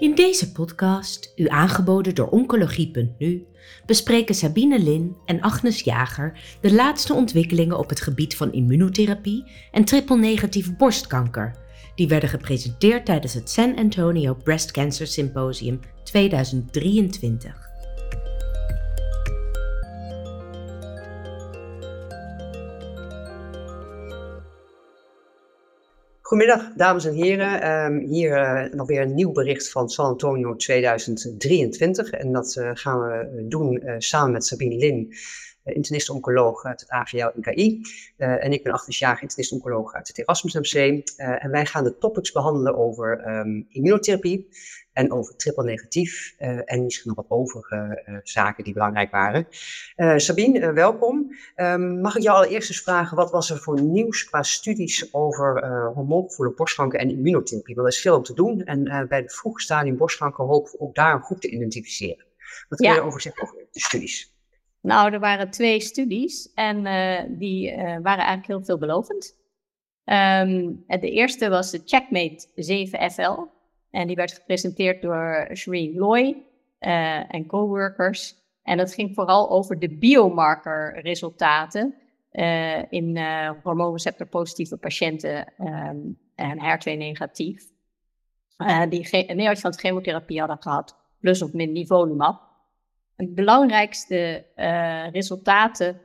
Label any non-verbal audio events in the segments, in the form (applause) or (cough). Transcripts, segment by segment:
In deze podcast, u aangeboden door Oncologie.nu, bespreken Sabine Lin en Agnes Jager de laatste ontwikkelingen op het gebied van immunotherapie en triple-negatieve borstkanker. Die werden gepresenteerd tijdens het San Antonio Breast Cancer Symposium 2023. Goedemiddag, dames en heren. Um, hier uh, nog weer een nieuw bericht van San Antonio 2023. En dat uh, gaan we doen uh, samen met Sabine Lin, internist-oncoloog uit het AVL NKI. en ik ben Agnes Jager, internist-oncoloog uit het Erasmus MC. en wij gaan de topics behandelen over um, immunotherapie, en over triple negatief uh, en misschien nog wat overige uh, zaken die belangrijk waren. Uh, Sabine, welkom. Um, mag ik jou allereerst eens vragen, wat was er voor nieuws qua studies over hormoongevoelige borstkanker en immunotherapie? Want er is veel om te doen en bij het vroege stadium borstkanker hopen we ook daar een groep te identificeren. Wat kun je over zeggen over de studies? Nou, er waren twee studies en die waren eigenlijk heel veelbelovend. Um, de eerste was de Checkmate 7FL. En die werd gepresenteerd door Shereen Loy uh, en coworkers. En dat ging vooral over de biomarkerresultaten uh, in uh, hormoonreceptor-positieve patiënten en HER2-negatief. die neoadjuvant chemotherapie hadden gehad, plus of min nivolumab. Het belangrijkste resultaten,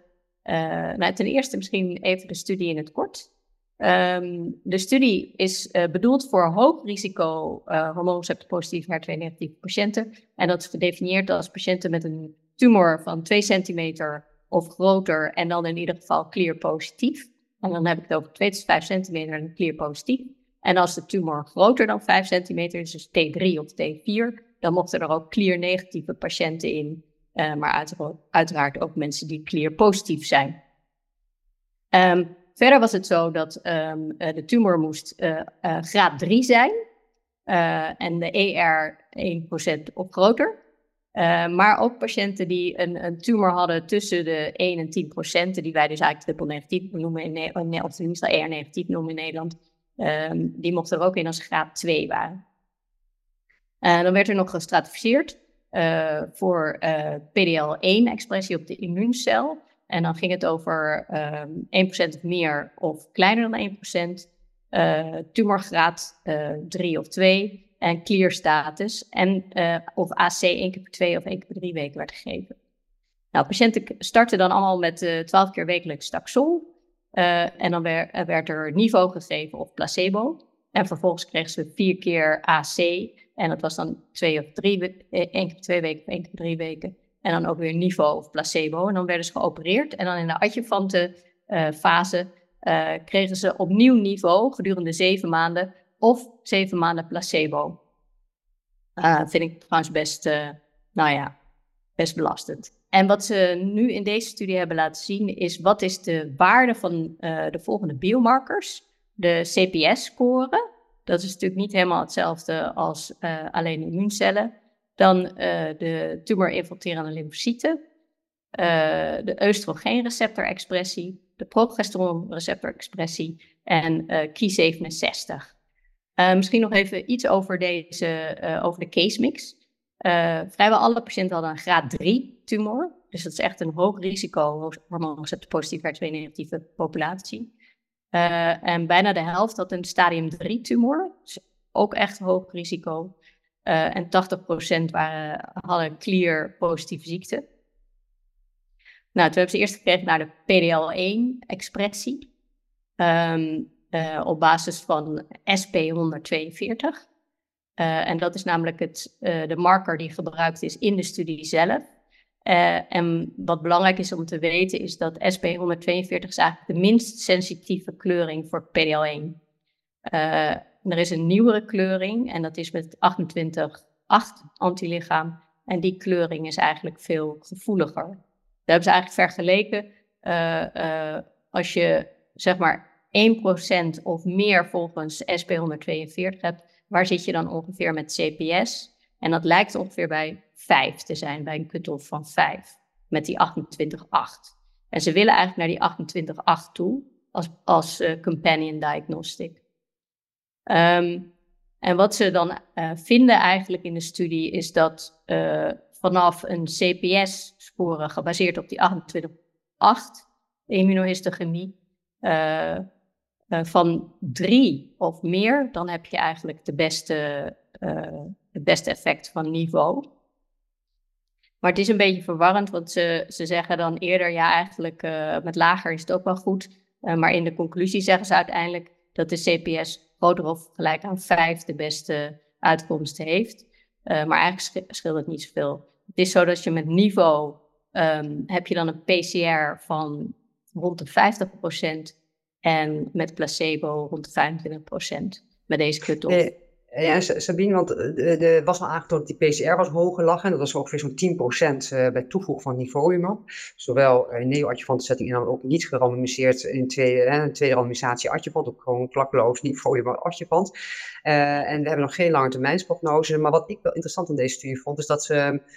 nou, ten eerste misschien even de studie in het kort. Um, de studie is uh, bedoeld voor hoog risico uh, hormoonreceptor-positief HER2-negatieve patiënten. En dat is gedefinieerd als patiënten met een tumor van 2 centimeter of groter en dan in ieder geval clear positief. En dan heb ik het over 2 tot 5 centimeter en clear positief. En als de tumor groter dan 5 centimeter is, dus T3 of T4, dan mochten er ook clear negatieve patiënten in. Uh, maar uiteraard, ook mensen die clear positief zijn. Um, Verder was het zo dat um, de tumor moest uh, uh, graad 3 zijn en de ER 1% of groter. maar ook patiënten die een, een, tumor hadden tussen de 1 en 10 procent, die wij dus eigenlijk triple negatief noemen, in ne of tenminste ER negatief noemen in Nederland, um, die mochten er ook in als graad 2 waren. dan werd er nog gestratificeerd voor PDL1-expressie op de immuuncel. En dan ging het over um, ehm, 1% of meer of kleiner dan 1%, uh, eh, tumorgraad uh, eh, 3 of 2 en clear status. En uh, of AC 1 keer per 2 of 1 keer per 3 weken werd gegeven. Nou, patiënten starten dan allemaal met 12 keer wekelijks taxol. en dan werd, er niveau gegeven of placebo. En vervolgens kregen ze 4 keer AC. En dat was dan 2 of 3, 1 keer per 2 weken of 1 keer per 3 weken. En dan ook weer niveau of placebo. En dan werden ze geopereerd. En dan in de adjuvante uh, fase uh, kregen ze opnieuw niveau gedurende zeven maanden of zeven maanden placebo. Uh, vind ik trouwens best, nou ja, best belastend. En wat ze nu in deze studie hebben laten zien is wat is de waarde van de volgende biomarkers. De CPS-score, dat is natuurlijk niet helemaal hetzelfde als alleen immuuncellen. Dan uh, de tumor-infiltrerende lymfocyten, uh, de oestrogeenreceptor-expressie, de progesteronreceptor-expressie en uh, Ki67. misschien nog even iets over, deze, over de case mix. vrijwel alle patiënten hadden een graad 3 tumor. Dus dat is echt een hoog risico hormoonreceptor-positief HER2-negatieve populatie. en bijna de helft had een stadium 3 tumor. Dus ook echt hoog risico. Uh, en 80% waren, hadden clear positieve ziekte. Nou, toen hebben ze eerst gekeken naar de PDL1-expressie. Um, ehm, uh, op basis van SP142. Uh, eh, en dat is namelijk het, de marker die gebruikt is in de studie zelf. en wat belangrijk is om te weten is dat SP142 is eigenlijk de minst sensitieve kleuring voor PDL1. Er is een nieuwere kleuring en dat is met 28,8 antilichaam. En die kleuring is eigenlijk veel gevoeliger. Dat hebben ze eigenlijk vergeleken. Uh, uh, als je zeg maar 1% of meer volgens SP142 hebt, waar zit je dan ongeveer met CPS? En dat lijkt ongeveer bij 5 te zijn, bij een cut-off van 5, met die 28,8. En ze willen eigenlijk naar die 28,8 toe als, als uh, companion diagnostic. Um, En wat ze dan vinden eigenlijk in de studie is dat vanaf een CPS-score gebaseerd op die 28 immunohistochemie uh, van drie of meer, dan heb je eigenlijk de beste, uh, het beste effect van niveau. Maar het is een beetje verwarrend, want ze, ze zeggen dan eerder, ja, eigenlijk met lager is het ook wel goed. maar in de conclusie zeggen ze uiteindelijk dat de CPS groter of gelijk aan vijf de beste uitkomsten heeft. maar eigenlijk scheelt het niet zoveel. Het is zo dat je met niveau um, heb je dan een PCR van rond de 50% en met placebo rond de 25% met deze cut-off. Eh, ja, Sabine, want er eh, was al aangetoond dat die PCR was hoger lag. En dat was ongeveer zo'n 10% eh, bij toevoeging van nivolumab. Zowel in neoadjuvant setting en dan ook niet gerandomiseerd in tweede, tweede randomisatie adjuvant. Ook gewoon klakloos nivolumab adjuvant. Uh, en we hebben nog geen lange termijnsprognose. Maar wat ik wel interessant in deze studie vond, is dat ze,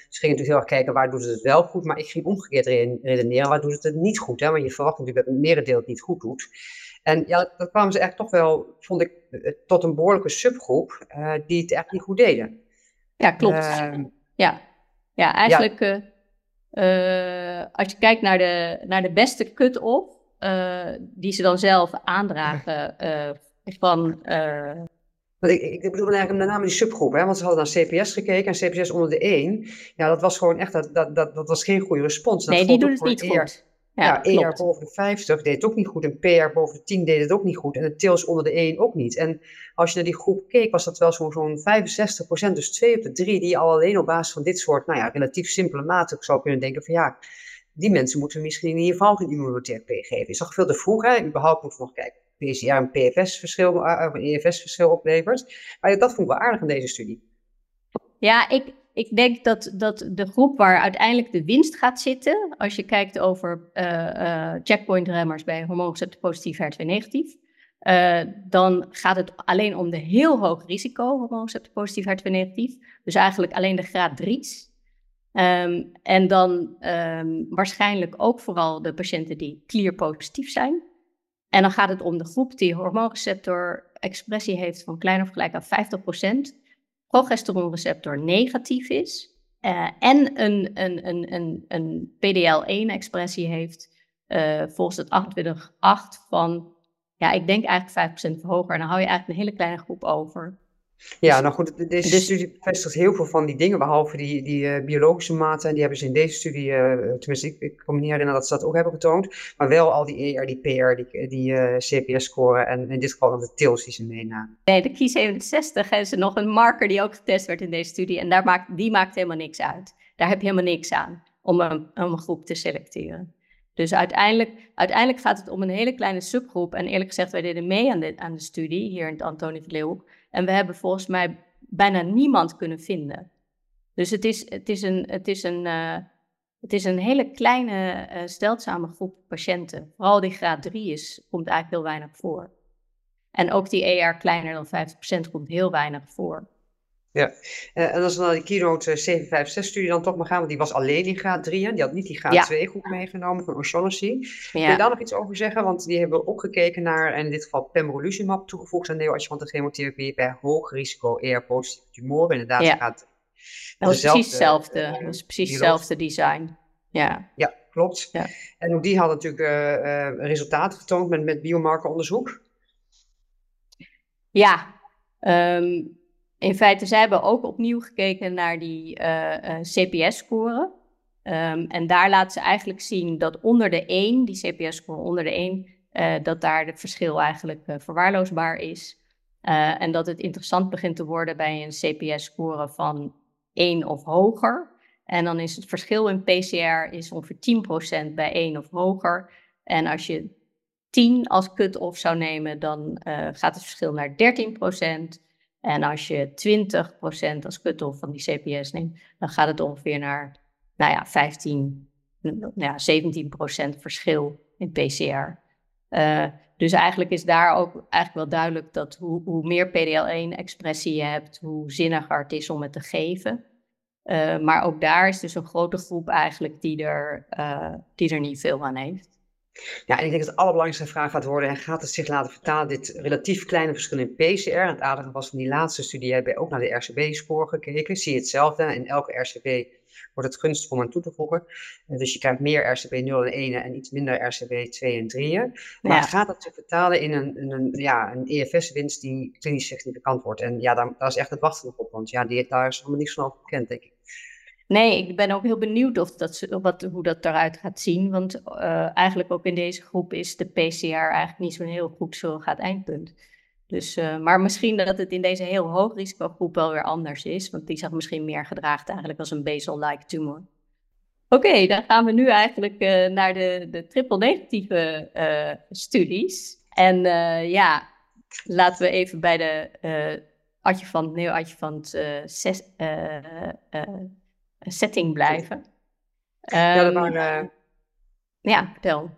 ze gingen natuurlijk heel erg kijken waar doet het wel goed. Maar ik ging omgekeerd redeneren, waar doet het het niet goed. Hè? Want je verwacht natuurlijk dat het merendeel het niet goed doet. En ja, dat kwamen ze echt toch wel, vond ik, eh, tot een behoorlijke subgroep uh, die het echt niet goed deden. Ja, klopt. Uh, ja. ja, eigenlijk uh, als je kijkt naar de, naar de beste cut-off, die ze dan zelf aandragen (laughs) van... Ik, ik, bedoel eigenlijk met name die subgroep, hè? want ze hadden naar CPS gekeken en CPS onder de 1. Ja, dat was gewoon echt, dat, dat, dat, dat was geen goede respons. Dat nee, die doen het niet goed. Ja, ja ER boven de 50 deed het ook niet goed. En PR boven de 10 deed het ook niet goed. En de TILS onder de 1 ook niet. En als je naar die groep keek, was dat wel zo'n zo'n 65%. Dus twee op de drie die al alleen op basis van dit soort, nou ja, relatief simpele maten zou kunnen denken van ja, die mensen moeten misschien in ieder geval geen immunotherapie geven. Is toch veel te vroeg, hè? Überhaupt moeten we nog kijken. PCR een PFS-verschil, of een EFS-verschil oplevert. Maar dat vond ik wel aardig aan deze studie. Ja, ik, ik denk dat, dat de groep waar uiteindelijk de winst gaat zitten, als je kijkt over uh, uh, checkpoint-remmers bij hormoonreceptor positief HER2 negatief, uh, dan gaat het alleen om de heel hoog risico hormoonreceptor positief HER2 negatief. Dus eigenlijk alleen de graad 3's. Um, en dan um, waarschijnlijk ook vooral de patiënten die clear positief zijn. En dan gaat het om de groep die hormoonreceptor expressie heeft van kleiner of gelijk aan 50% progesteronreceptor negatief is uh, en een, een, een, een, een PDL1-expressie heeft uh, volgens het 28.8 van, ja, ik denk eigenlijk 5% hoger. En dan hou je eigenlijk een hele kleine groep over. Ja, dus nou goed, deze dus, studie bevestigt heel veel van die dingen, behalve die, die uh, biologische maten. Die hebben ze in deze studie, uh, tenminste, ik, ik kan me niet herinneren dat ze dat ook hebben getoond. Maar wel al die ER, die PR, die, die uh, CPS-score en in dit geval dan de TILS die ze meenamen. Nee, de Ki67 hebben ze nog een marker die ook getest werd in deze studie. En daar maakt, die maakt helemaal niks uit. Daar heb je helemaal niks aan om een, om een groep te selecteren. Dus uiteindelijk, uiteindelijk gaat het om een hele kleine subgroep. En eerlijk gezegd, wij deden mee aan de, aan de studie hier in het Antonie van Leeuwenhoek. En we hebben volgens mij bijna niemand kunnen vinden. Dus het is, het is, een, het is, een, uh, het is een hele kleine, uh, groep patiënten. Vooral die graad 3 is, komt eigenlijk heel weinig voor. En ook die ER kleiner dan 50% komt heel weinig voor. Ja, uh, en als we naar die keynote 756-studie dan toch maar gaan, want die was alleen in graad 3, die had niet die graad 2 groep meegenomen van O'Shaughnessy. Ja. Kun je daar nog iets over zeggen? Want die hebben ook gekeken naar, in dit geval pembrolizumab toegevoegd aan neoadjuvante chemotherapie bij hoog risico ER-positieve tumoren, inderdaad ja. gaat... Dat is precies hetzelfde, dat is precies hetzelfde design. Ja, ja klopt. Ja. En ook die hadden natuurlijk uh, uh, resultaten getoond met, met biomarkeronderzoek. Ja, um, in feite, zij hebben ook opnieuw gekeken naar die uh, uh, CPS-score. Ehm, en daar laten ze eigenlijk zien dat onder de 1, die CPS-score onder de 1, uh, eh, dat daar het verschil eigenlijk verwaarloosbaar is. en dat het interessant begint te worden bij een CPS-score van 1 of hoger. En dan is het verschil in PCR is ongeveer 10% bij 1 of hoger. En als je 10 als cut-off zou nemen, dan gaat het verschil naar 13%. En als je 20% als cut-off van die CPS neemt, dan gaat het ongeveer naar nou ja, 15, nou ja, 17% verschil in PCR. Eh, dus eigenlijk is daar ook eigenlijk wel duidelijk dat hoe, hoe meer PDL1-expressie je hebt, hoe zinniger het is om het te geven. Uh, maar ook daar is dus een grote groep eigenlijk die er, uh, die er niet veel aan heeft. Ja, en ik denk dat de allerbelangrijkste vraag gaat worden, gaat het zich laten vertalen, dit relatief kleine verschil in PCR? En het aardige was van die laatste studie, hebben we ook naar de RCB-spoor gekeken. Zie je hetzelfde, in elke RCB wordt het gunstig om aan toe te voegen. Eh, dus je krijgt meer RCB 0 en 1 en iets minder RCB 2 en 3. Maar gaat dat zich vertalen in een, een, ja, een EFS-winst die klinisch significant wordt? En ja, daar, daar is echt het wachten op, want ja, die, daar is allemaal niks van over bekend, denk ik. Nee, ik ben ook heel benieuwd of dat, wat, hoe dat eruit gaat zien. Want uh, eigenlijk ook in deze groep is de PCR eigenlijk niet zo'n heel goed gaat eindpunt. Dus, uh, maar misschien dat het in deze heel hoog risicogroep wel weer anders is. Want die zag misschien meer gedraagd eigenlijk als een basal-like tumor. Oké, dan gaan we nu eigenlijk uh, naar de, de triple-negatieve studies. En ja, laten we even bij de adjuvant, neo-adjuvant setting blijven. ja, dat ehm, waren... Ja, vertel.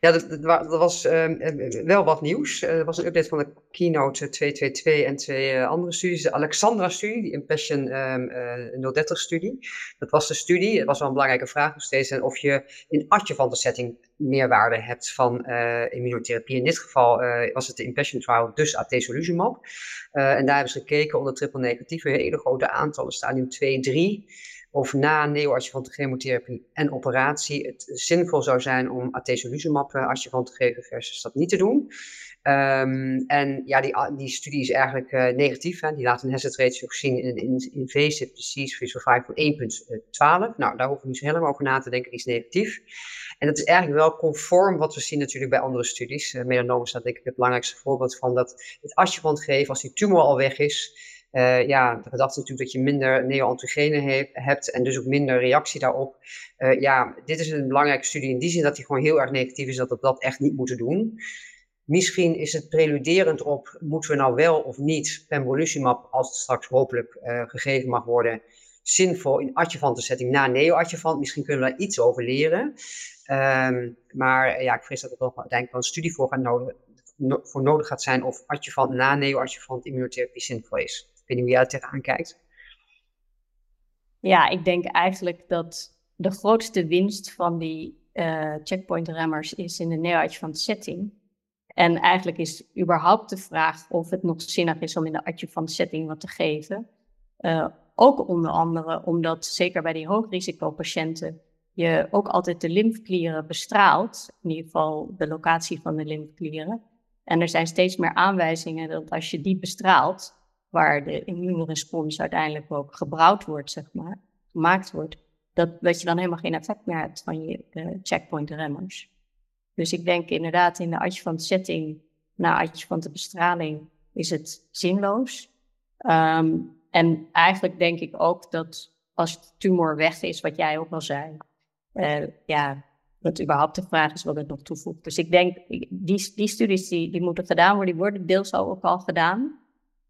Ja, dat, was ehm, wel wat nieuws. Uh, er was een update van de Keynote 222 en twee uh, andere studies. De Alexandra-studie, die Impassion um, uh, 030-studie. Dat was de studie. Het was wel een belangrijke vraag nog steeds. Of je in adjuvante setting meerwaarde hebt van immunotherapie. In dit geval was het de Impassion trial, dus atezolizumab. en daar hebben ze gekeken onder triple negatieve hele grote aantallen, stadium 2, 3 of na neoadjuvante chemotherapie en operatie het zinvol zou zijn om atezolizumab adjuvant te geven versus dat niet te doen. Um, en ja, die, die studie is eigenlijk uh, negatief. Hè? Die laat een hazard ratio zien in een invasive disease free survival van 1,12. Nou, daar hoeven we niet helemaal over na te denken, die is negatief. En dat is eigenlijk wel conform wat we zien natuurlijk bij andere studies. Uh, melanoma staat denk ik het belangrijkste voorbeeld van dat het adjuvant geven als die tumor al weg is uh, ja, de gedachte natuurlijk dat je minder neoantigenen hebt en dus ook minder reactie daarop. Uh, ja, dit is een belangrijke studie in die zin dat die gewoon heel erg negatief is, dat we dat echt niet moeten doen. Misschien is het preluderend op, moeten we nou wel of niet pembrolizumab, als het straks hopelijk uh, gegeven mag worden, zinvol in adjuvante setting na neoadjuvant. Misschien kunnen we daar iets over leren. Um, maar ja, ik vrees dat er toch uiteindelijk wel een studie voor, nodig, no voor nodig gaat zijn of adjuvant na neoadjuvant immunotherapie zinvol is. Weet niet hoe jij er kijkt. Ja, ik denk eigenlijk dat de grootste winst van die uh, checkpoint remmers is in de neoadjuvant setting. En eigenlijk is überhaupt de vraag of het nog zinnig is om in de adjuvant setting wat te geven. Uh, ook onder andere omdat, zeker bij die hoogrisicopatiënten, je ook altijd de lymfeklieren bestraalt. In ieder geval de locatie van de lymfeklieren. En er zijn steeds meer aanwijzingen dat als je die bestraalt, waar de immuunrespons uiteindelijk ook gebrouwd wordt, zeg maar, gemaakt wordt, dat, dat je dan helemaal geen effect meer hebt van je uh, checkpoint remmers. Dus ik denk inderdaad in de adjuvant setting, na adjuvante bestraling, is het zinloos. Um, en eigenlijk denk ik ook dat als de tumor weg is, wat jij ook al zei, uh, ja, dat überhaupt de vraag is wat het nog toevoegt. Dus ik denk, die, die studies die, die moeten gedaan worden, die worden deels ook al gedaan.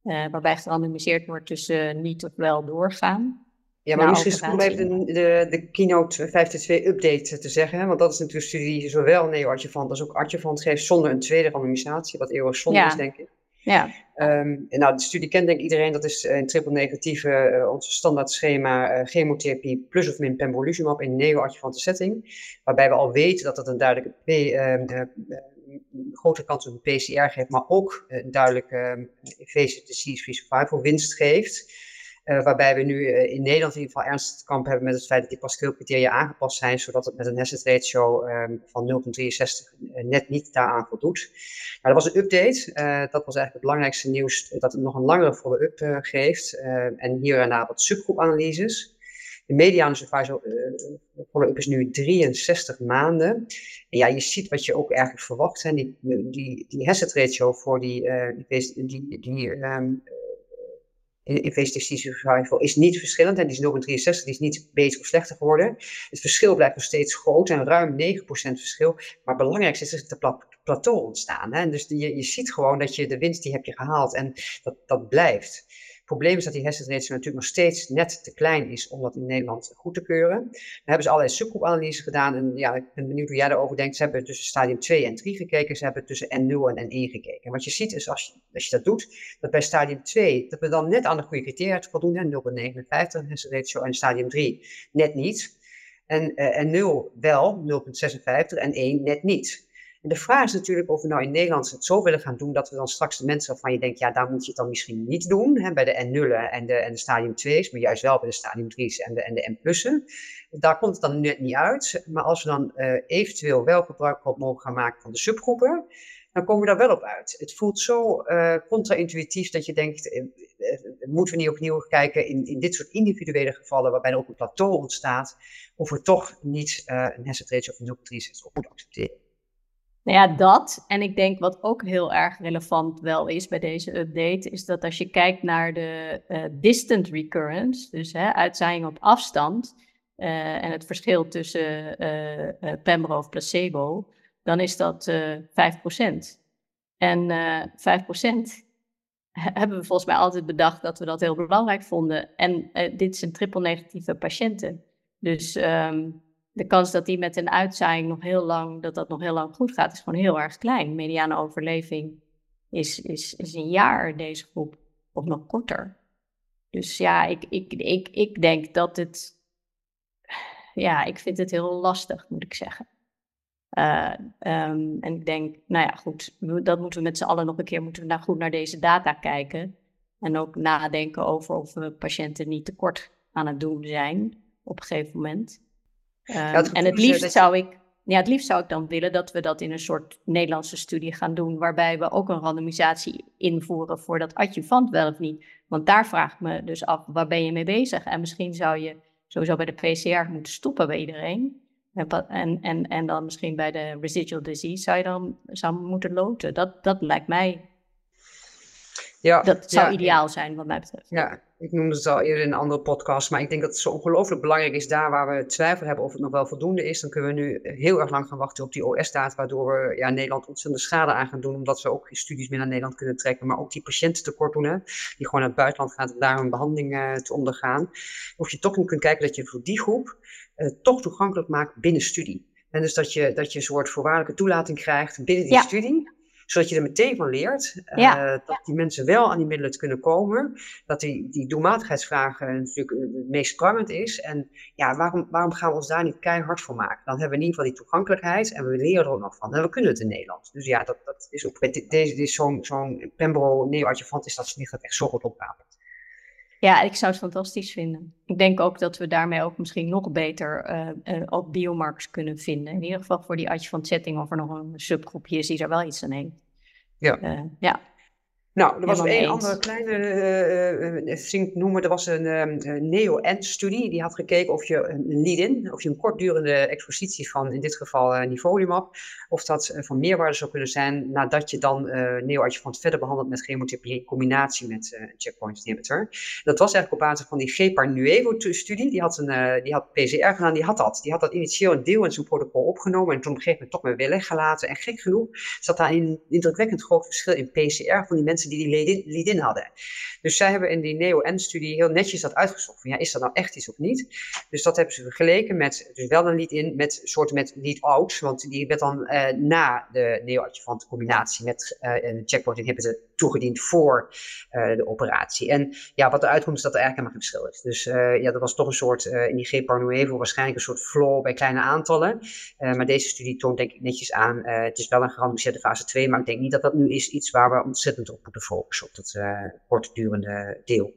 Uh, waarbij gerandomiseerd wordt tussen niet of wel doorgaan. Ja, maar misschien is het goed om even de, de, de Keynote 5.2 update te zeggen. Want dat is natuurlijk een studie die zowel neo-adjuvant als ook adjuvant geeft zonder een tweede randomisatie. Wat eeuwig zonde ja. is, denk ik. Ja. Um, en nou, de studie kent denk ik iedereen. Dat is in triple negatieve, uh, ons standaard schema uh, chemotherapie plus of min pembrolizumab in neo-adjuvante setting. Waarbij we al weten dat dat een duidelijke grote kans op een PCR geeft, maar ook een duidelijke invasive disease-free survival winst geeft. Uh, waarbij we nu uh, in Nederland in ieder geval ernstig te kamp hebben met het feit dat die Pascal-criteria aangepast zijn, zodat het met een hazard ratio um, van 0,63 uh, net niet daaraan voldoet. Maar dat was een update. dat was eigenlijk het belangrijkste nieuws, dat het nog een langere follow-up geeft. en hierna wat subgroepanalyses. De mediane survival follow-up is nu 63 maanden. En ja, je ziet wat je ook eigenlijk verwacht. Hè. Die, die, hazard ratio voor die, die, die, die um, survival is niet verschillend. En die is 0,63, die is niet beter of slechter geworden. Het verschil blijft nog steeds groot en ruim 9% verschil. Maar het belangrijkste is dat er een plateau ontstaan. Hè. Dus je, je ziet gewoon dat je de winst die heb je gehaald en dat, dat blijft. Het probleem is dat die hersenratio natuurlijk nog steeds net te klein is om dat in Nederland goed te keuren. Dan hebben ze allerlei subgroepanalyses gedaan. En ja, ik ben benieuwd hoe jij daarover denkt. Ze hebben tussen stadium 2 en 3 gekeken. Ze hebben tussen N0 en N1 gekeken. En wat je ziet is, als je, als je dat doet, dat bij stadium 2, dat we dan net aan de goede criteria voldoen. 0,59 hersenratio en stadium 3 net niet. En, en 0 wel, 0,56 en 1 net niet. En de vraag is natuurlijk of we nou in Nederland het zo willen gaan doen dat we dan straks de mensen waarvan je denkt, ja, daar moet je het dan misschien niet doen, hè, bij de N0 en de, en de stadium 2's, maar juist wel bij de stadium 3's en de, en de N+'en. Daar komt het dan net niet uit. Maar als we dan uh, eventueel wel gebruik mogen gaan maken van de subgroepen, dan komen we daar wel op uit. Het voelt zo uh, contra-intuïtief dat je denkt, uh, moeten we niet opnieuw kijken in, in dit soort individuele gevallen, waarbij er ook een plateau ontstaat, of we toch niet een ratio van 0,63 op moeten accepteren. Nou ja, dat. En ik denk wat ook heel erg relevant wel is bij deze update, is dat als je kijkt naar de uh, distant recurrence, dus hè, uitzaaiing op afstand, uh, en het verschil tussen uh, Pembro of placebo, dan is dat 5%. En 5% hebben we volgens mij altijd bedacht dat we dat heel belangrijk vonden. En dit zijn triple negatieve patiënten. Dus um, de kans dat die met een uitzaaiing nog heel lang, dat dat nog heel lang goed gaat, is gewoon heel erg klein. Mediane overleving is, is, is een jaar deze groep, of nog korter. Dus ja, ik, ik, ik, ik denk dat het, ja, ik vind het heel lastig, moet ik zeggen. Uh, um, en ik denk, nou ja, goed, dat moeten we met z'n allen nog een keer moeten we naar, goed naar deze data kijken. En ook nadenken over of we patiënten niet tekort aan het doen zijn op een gegeven moment. Um, en het liefst zou ik, ja, het liefst zou ik dan willen dat we dat in een soort Nederlandse studie gaan doen, waarbij we ook een randomisatie invoeren voor dat adjuvant wel of niet. Want daar vraag ik me dus af, waar ben je mee bezig? En misschien zou je sowieso bij de PCR moeten stoppen bij iedereen. En, en, en dan misschien bij de residual disease zou je dan zou moeten loten. Dat, dat lijkt mij ja, dat zou ideaal zijn wat mij betreft. Ja, ik noemde het al eerder in een andere podcast, maar ik denk dat het zo ongelooflijk belangrijk is daar waar we twijfel hebben of het nog wel voldoende is. Dan kunnen we nu heel erg lang gaan wachten op die OS-data, waardoor we ja, Nederland ontzettende schade aan gaan doen, omdat we ook geen studies meer naar Nederland kunnen trekken, maar ook die patiënten tekort doen, hè, die gewoon naar het buitenland gaan om daar een behandeling uh, te ondergaan. Of je toch niet kunt kijken dat je voor die groep uh, toch toegankelijk maakt binnen studie. En dus dat je, dat je een soort voorwaardelijke toelating krijgt binnen die ja. studie zodat je er meteen van leert uh, dat die mensen wel aan die middelen te kunnen komen. Dat die, die doelmatigheidsvragen natuurlijk het meest prangend is. En ja, waarom, waarom gaan we ons daar niet keihard voor maken? Dan hebben we in ieder geval die toegankelijkheid en we leren er ook nog van. En we kunnen het in Nederland. Dus ja, dat, dat is ook, deze, is zo'n zo'n Pembro neoadjuvant is dat niet dat echt zo goed opgapelt. Ja, ik zou het fantastisch vinden. Ik denk ook dat we daarmee ook misschien nog beter uh, uh, ook biomarkers kunnen vinden. In ieder geval voor die adjuvant setting of er nog een subgroepje is die er wel iets aan heeft. Ja. Uh, ja. Nou, er was nog één andere kleine uh, noemen. Er was een uh, neo-end-studie. Die had gekeken of je een lead-in, of je een kortdurende expositie van, in dit geval uh, nivolumab, of dat van meerwaarde zou kunnen zijn nadat je dan uh, neoadjuvant verder behandelt met chemotherapie in combinatie met een checkpoint inhibitor. Dat was eigenlijk op basis van die GEPAR Nuevo-studie. Die, had een, die had PCR gedaan, die had dat. Die had dat initieel een deel in zijn protocol opgenomen en toen op een gegeven moment toch maar weer weggelaten. En gek genoeg zat daar een indrukwekkend groot verschil in PCR van die mensen die die lead-in hadden. Dus zij hebben in die neo-N-studie heel netjes dat uitgezocht. Van, ja, is dat nou echt iets of niet? Dus dat hebben ze vergeleken met, dus wel een lead-in met soorten met lead-out. Want die werd dan uh, na de neoadjuvante combinatie met uh, een checkpoint inhibitor toegediend voor uh, de operatie. En ja, wat eruit komt is dat er eigenlijk helemaal geen verschil is. Dus ja, dat was toch een soort, in die G-Parnuevo waarschijnlijk een soort flaw bij kleine aantallen. maar deze studie toont denk ik netjes aan, het is wel een gerandomiseerde fase 2, maar ik denk niet dat dat nu is iets waar we ontzettend op moeten focussen, op dat kortdurende deel.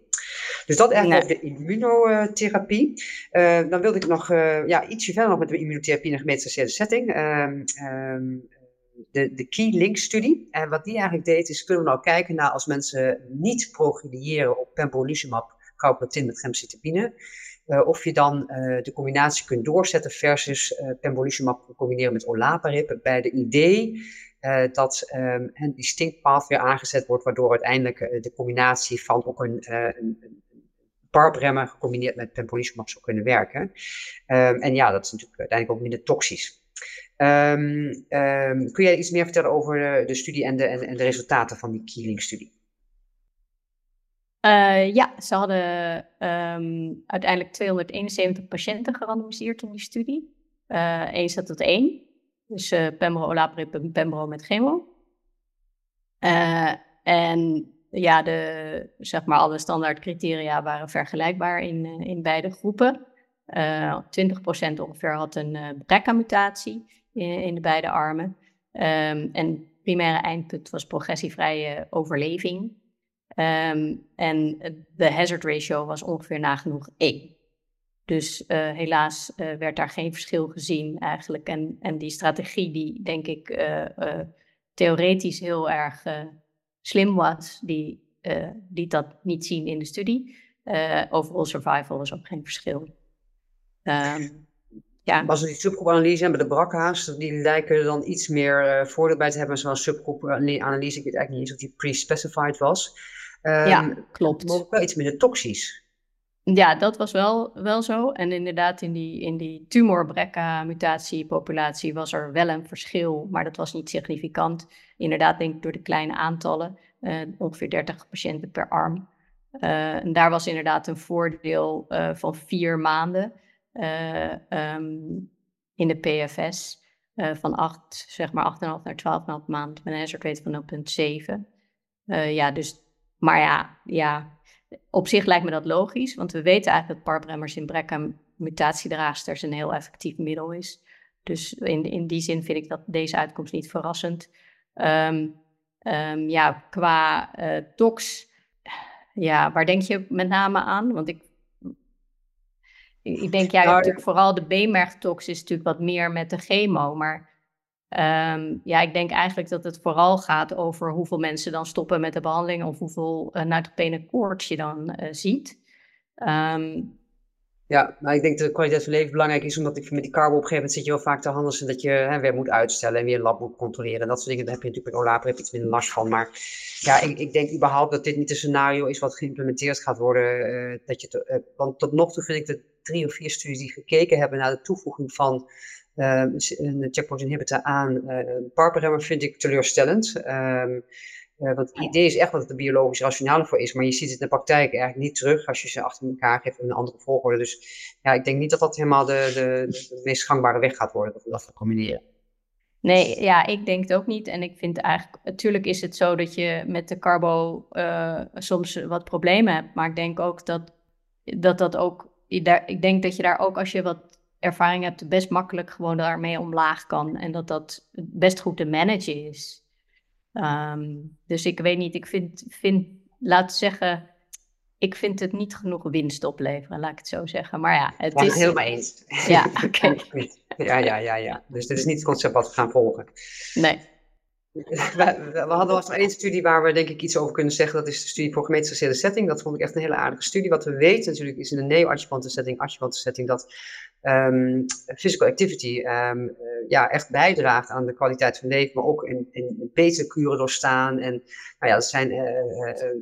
Dus dat eigenlijk de immunotherapie. Uh, dan wilde ik nog uh, ja, ietsje verder nog met de immunotherapie in een gemeenschapsgerichte setting. Um, um, de, de Key Link studie. En wat die eigenlijk deed, is kunnen we nou kijken naar als mensen niet progrediëren op pembrolizumab, carbapetin met gemcitabine. Of je dan de combinatie kunt doorzetten versus pembrolizumab combineren met olaparib. Bij de idee uh, dat um, distinct path weer aangezet wordt, waardoor uiteindelijk uh, de combinatie van ook een, uh, een, gecombineerd met pembrolizumab zou kunnen werken. Um, en ja, dat is natuurlijk uiteindelijk ook minder toxisch. Um, kun jij iets meer vertellen over de studie en de, en, de resultaten van die Keeling-studie? Ja, ze hadden uiteindelijk 271 patiënten gerandomiseerd in die studie. Uh, 1 zat tot 1. Dus uh, Pembro, olaparib Pembro met chemo. Uh, en ja, de, zeg maar alle standaard criteria waren vergelijkbaar in, uh, in beide groepen. Uh, 20% ongeveer had een uh, BRCA-mutatie in, in, de beide armen. Um, en primaire eindpunt was progressievrije overleving. Um, en de hazard ratio was ongeveer nagenoeg 1. Dus uh, helaas uh, werd daar geen verschil gezien eigenlijk. En, en die strategie die denk ik uh, theoretisch heel erg slim was, die liet dat niet zien in de studie. overall survival was ook geen verschil. Um, ja. Was er die subgroepanalyse en bij de brakha's, die lijken dan iets meer voordeel bij te hebben. Zoals subgroepanalyse, ik weet eigenlijk niet eens of die pre-specified was. Um, ja, klopt. Maar ook wel iets minder toxisch. Ja, dat was wel, wel zo. En inderdaad, in die, in die tumor-BRCA-mutatiepopulatie was er wel een verschil, maar dat was niet significant. Inderdaad, denk ik door de kleine aantallen, uh, ongeveer 30 patiënten per arm. Uh, en daar was inderdaad een voordeel uh, van vier maanden um, in de PFS. van 8, zeg maar 8,5 naar 12,5 maand met een hazard rate van 0,7. ja, dus, maar ja, ja, op zich lijkt me dat logisch, want we weten eigenlijk dat parbremmers in mutatiedraagsters een heel effectief middel is. Dus in, in die zin vind ik dat deze uitkomst niet verrassend. Um, um, ja, qua uh, tox, ja, waar denk je met name aan? Want ik, ik denk, ja, nou, natuurlijk vooral de beenmergtox is natuurlijk wat meer met de chemo, maar Um, ja, ik denk eigenlijk dat het vooral gaat over hoeveel mensen dan stoppen met de behandeling of hoeveel uh, neutropene koorts je dan uh, ziet. Um, ja, nou ik denk dat de kwaliteit van leven belangrijk is, omdat ik met die carbo op een gegeven moment zit je wel vaak te handelen dat je hè, weer moet uitstellen en weer een lab moet controleren. En dat soort dingen, daar heb je natuurlijk bij OLAP iets minder last van. Maar ja, ik, ik, denk überhaupt dat dit niet een scenario is wat geïmplementeerd gaat worden. Uh, dat je want tot nog toe vind ik de drie of vier studies die gekeken hebben naar de toevoeging van een checkpoint inhibitor aan uh, parpremmer vind ik teleurstellend. Uh, want het idee is echt dat het er biologisch rationale voor is, maar je ziet het in de praktijk eigenlijk niet terug als je ze achter elkaar geeft in een andere volgorde. Dus ja, ik denk niet dat dat helemaal de, de, meest gangbare weg gaat worden, dat we dat combineren. Nee, ja, ik denk het ook niet. En ik vind eigenlijk, natuurlijk is het zo dat je met de carbo soms wat problemen hebt. Maar ik denk ook dat dat, dat ook, ik denk dat je daar ook als je wat ervaring hebt, best makkelijk gewoon daarmee omlaag kan. En dat dat best goed te managen is. Um, dus ik weet niet, ik vind, vind, laat zeggen, ik vind het niet genoeg winst opleveren, laat ik het zo zeggen. Maar ja, het ja, is... helemaal eens. Ja, (laughs) oké. ja, ja, ja, ja. Dus dit is niet het concept wat we gaan volgen. Nee. We, we, hadden wel één studie waar we denk ik iets over kunnen zeggen. Dat is de studie voor gemeentelijke setting. Dat vond ik echt een hele aardige studie. Wat we weten natuurlijk is in een neo-adjuvante setting, adjuvante setting, dat um, physical activity um, ja, echt bijdraagt aan de kwaliteit van leven, maar ook in, in beter kuren doorstaan. En nou ja, dat zijn uh,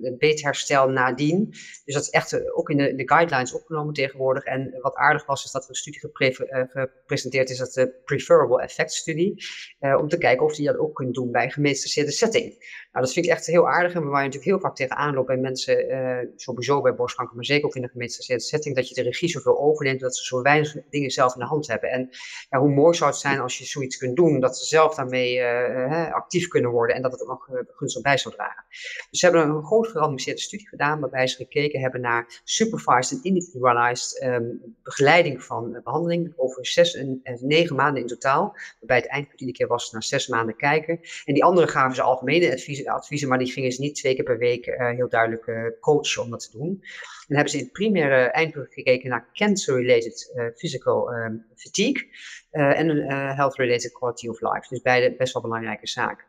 een beter herstel nadien. Dus dat is echt ook in de, de, guidelines opgenomen tegenwoordig. En wat aardig was, is dat er een studie gepresenteerd is, dat de Preferable Effect studie, om te kijken of die dat ook kunt doen bij een setting. Nou, dat vind ik echt heel aardig. En waar je natuurlijk heel vaak tegenaan loopt bij mensen, sowieso bij borstkanker, maar zeker ook in de gemeenschappelijke setting, dat je de regie zoveel overneemt, dat ze zo weinig dingen zelf in de hand hebben. En ja, hoe mooi zou het zijn als je zoiets kunt doen, dat ze zelf daarmee uh, actief kunnen worden en dat het ook nog uh, gunstig bij zou dragen. Dus ze hebben een groot gerandomiseerde studie gedaan, waarbij ze gekeken hebben naar supervised en individualized um, begeleiding van behandeling over zes en, en, negen maanden in totaal. Waarbij het eindpunt iedere keer was naar zes maanden kijken. En die andere gaven ze algemene adviezen, adviezen maar die gingen ze niet twee keer per week heel duidelijk coachen om dat te doen. En hebben ze in het primaire eindpunt gekeken naar cancer-related uh, physical um, fatigue uh, en uh, health-related quality of life. Dus beide best wel belangrijke zaken.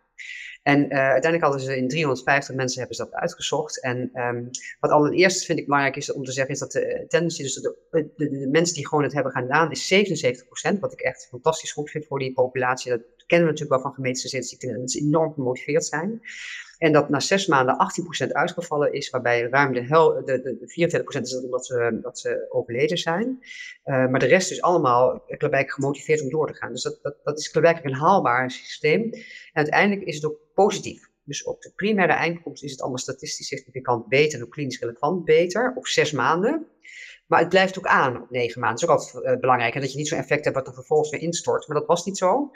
En uiteindelijk hadden ze in 350 mensen hebben ze dat uitgezocht. En um, wat allereerst vind ik belangrijk is om te zeggen, is dat de tendency, dus de, de, de, mensen die gewoon het hebben gedaan, is 77%. Wat ik echt fantastisch goed vind voor die populatie. Dat kennen we natuurlijk wel van gemeentesziekten, dat ze enorm gemotiveerd zijn. En dat na zes maanden 18% uitgevallen is, waarbij ruim de, hel, de, de, 44% is omdat ze, dat ze overleden zijn. Uh, maar de rest is allemaal klaarblijkelijk gemotiveerd om door te gaan. Dus dat, dat, dat is klaarblijkelijk een haalbaar systeem. En uiteindelijk is het ook positief. Dus op de primaire eindkomst is het allemaal statistisch significant beter en klinisch relevant beter op zes maanden. Maar het blijft ook aan op negen maanden. Dat is ook altijd uh, belangrijk. Dat je niet zo'n effect hebt wat er vervolgens weer instort. Maar dat was niet zo.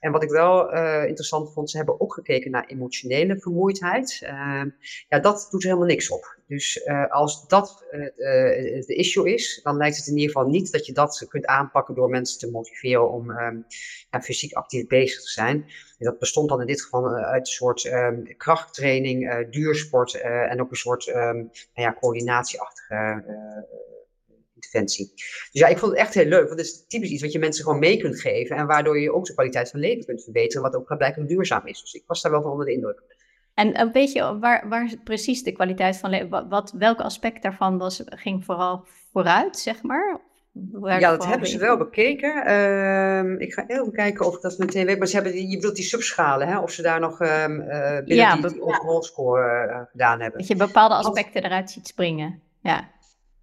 En wat ik wel interessant vond, ze hebben ook gekeken naar emotionele vermoeidheid. Ehm, ja, dat doet er helemaal niks op. Dus als dat de issue is, dan lijkt het in ieder geval niet dat je dat kunt aanpakken door mensen te motiveren om ehm, fysiek actief bezig te zijn. dat bestond dan in dit geval uit een soort um, krachttraining, duursport en ook een soort nou ja, coördinatieachtige interventie. Dus ja, ik vond het echt heel leuk, want het is typisch iets wat je mensen gewoon mee kunt geven en waardoor je ook de kwaliteit van leven kunt verbeteren, wat ook blijkbaar duurzaam is. Dus ik was daar wel van onder de indruk. En uh, weet je waar, waar precies de kwaliteit van leven, wat, welk aspect daarvan was, ging vooral vooruit, zeg maar? ja, dat hebben ze wel bekeken. Ehm, ik ga even kijken of ik dat meteen weet. Maar ze hebben, je bedoelt die subschalen, hè? of ze daar nog um, uh, binnen ja, die, die overall score uh, gedaan hebben. Dat je bepaalde aspecten eruit ziet springen. Ja.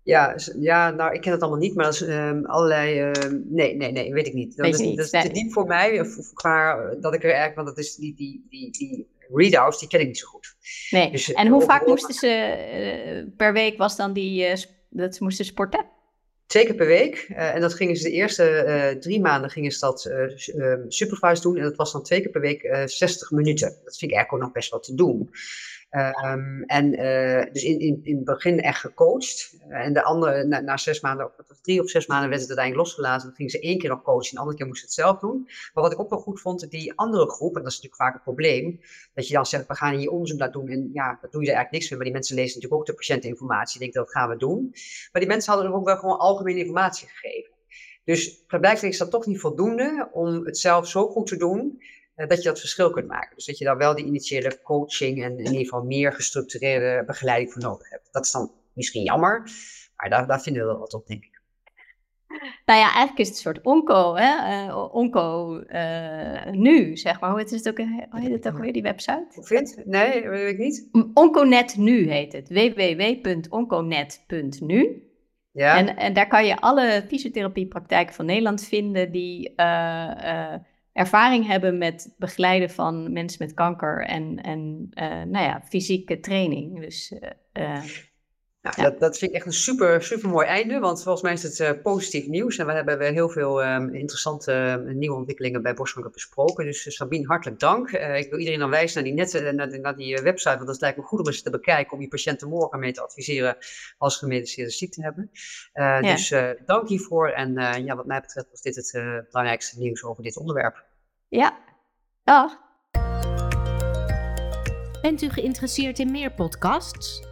Ja, ja, nou, ik ken het allemaal niet, maar dat is um, allerlei. Uh, nee, nee, nee, weet ik niet. Dat, is, niet, dat is te diep voor mij, of, of qua, dat ik er eigenlijk, want dat is die, die, die, die readouts, die ken ik niet zo goed. Nee. Dus, en hoe vaak moesten ze uh, per week was dan die, uh, dat ze moesten sporten? Twee keer per week. Uh, en dat gingen ze de eerste drie maanden gingen ze dat supervised doen. En dat was dan twee keer per week 60 minuten. Dat vind ik eigenlijk ook nog best wel te doen. Um, en uh, dus in, in, in het begin echt gecoacht. en de andere, na, na, zes maanden, of drie of zes maanden, werd het uiteindelijk losgelaten. Dan gingen ze één keer nog coachen, en de andere keer moesten ze het zelf doen. Maar wat ik ook wel goed vond, die andere groep, en dat is natuurlijk vaak het probleem, dat je dan zegt, we gaan hier onderzoek naar doen. En ja, dat doe je er eigenlijk niks mee. Maar die mensen lezen natuurlijk ook de patiënteninformatie. denken, dat gaan we doen. Maar die mensen hadden ook wel gewoon algemene informatie gegeven. Dus blijkbaar is dat toch niet voldoende om het zelf zo goed te doen eh, dat je dat verschil kunt maken. Dus dat je daar wel die initiële coaching en in ieder geval meer gestructureerde begeleiding voor nodig hebt. Dat is dan misschien jammer, maar daar, daar vinden we wel wat op, denk ik. Nou ja, eigenlijk is het een soort onco, hè? Uh, onco uh, nu, zeg maar. Hoe heet het ook, hoe heet het ook weer, die website? Hoe vindt? Nee, weet ik niet. Onconet nu heet het. www.onconet.nu. Ja. En, en daar kan je alle fysiotherapiepraktijken van Nederland vinden die uh, ervaring hebben met begeleiden van mensen met kanker en, en uh, nou ja, fysieke training. Dus, uh, nou, ja. dat, dat vind ik echt een super, super mooi einde, want volgens mij is het uh, positief nieuws. En we hebben heel veel um, interessante nieuwe ontwikkelingen bij Borstkanker besproken. Dus Sabine, hartelijk dank. ik wil iedereen dan wijzen naar die, net, naar, naar die website, want dat lijkt me goed om eens te bekijken, om je patiënten morgen mee te adviseren als gemediceerde ziekte hebben. Ja. Dus dank hiervoor. En ja, wat mij betreft was dit het belangrijkste nieuws over dit onderwerp. Ja, dag. Bent u geïnteresseerd in meer podcasts?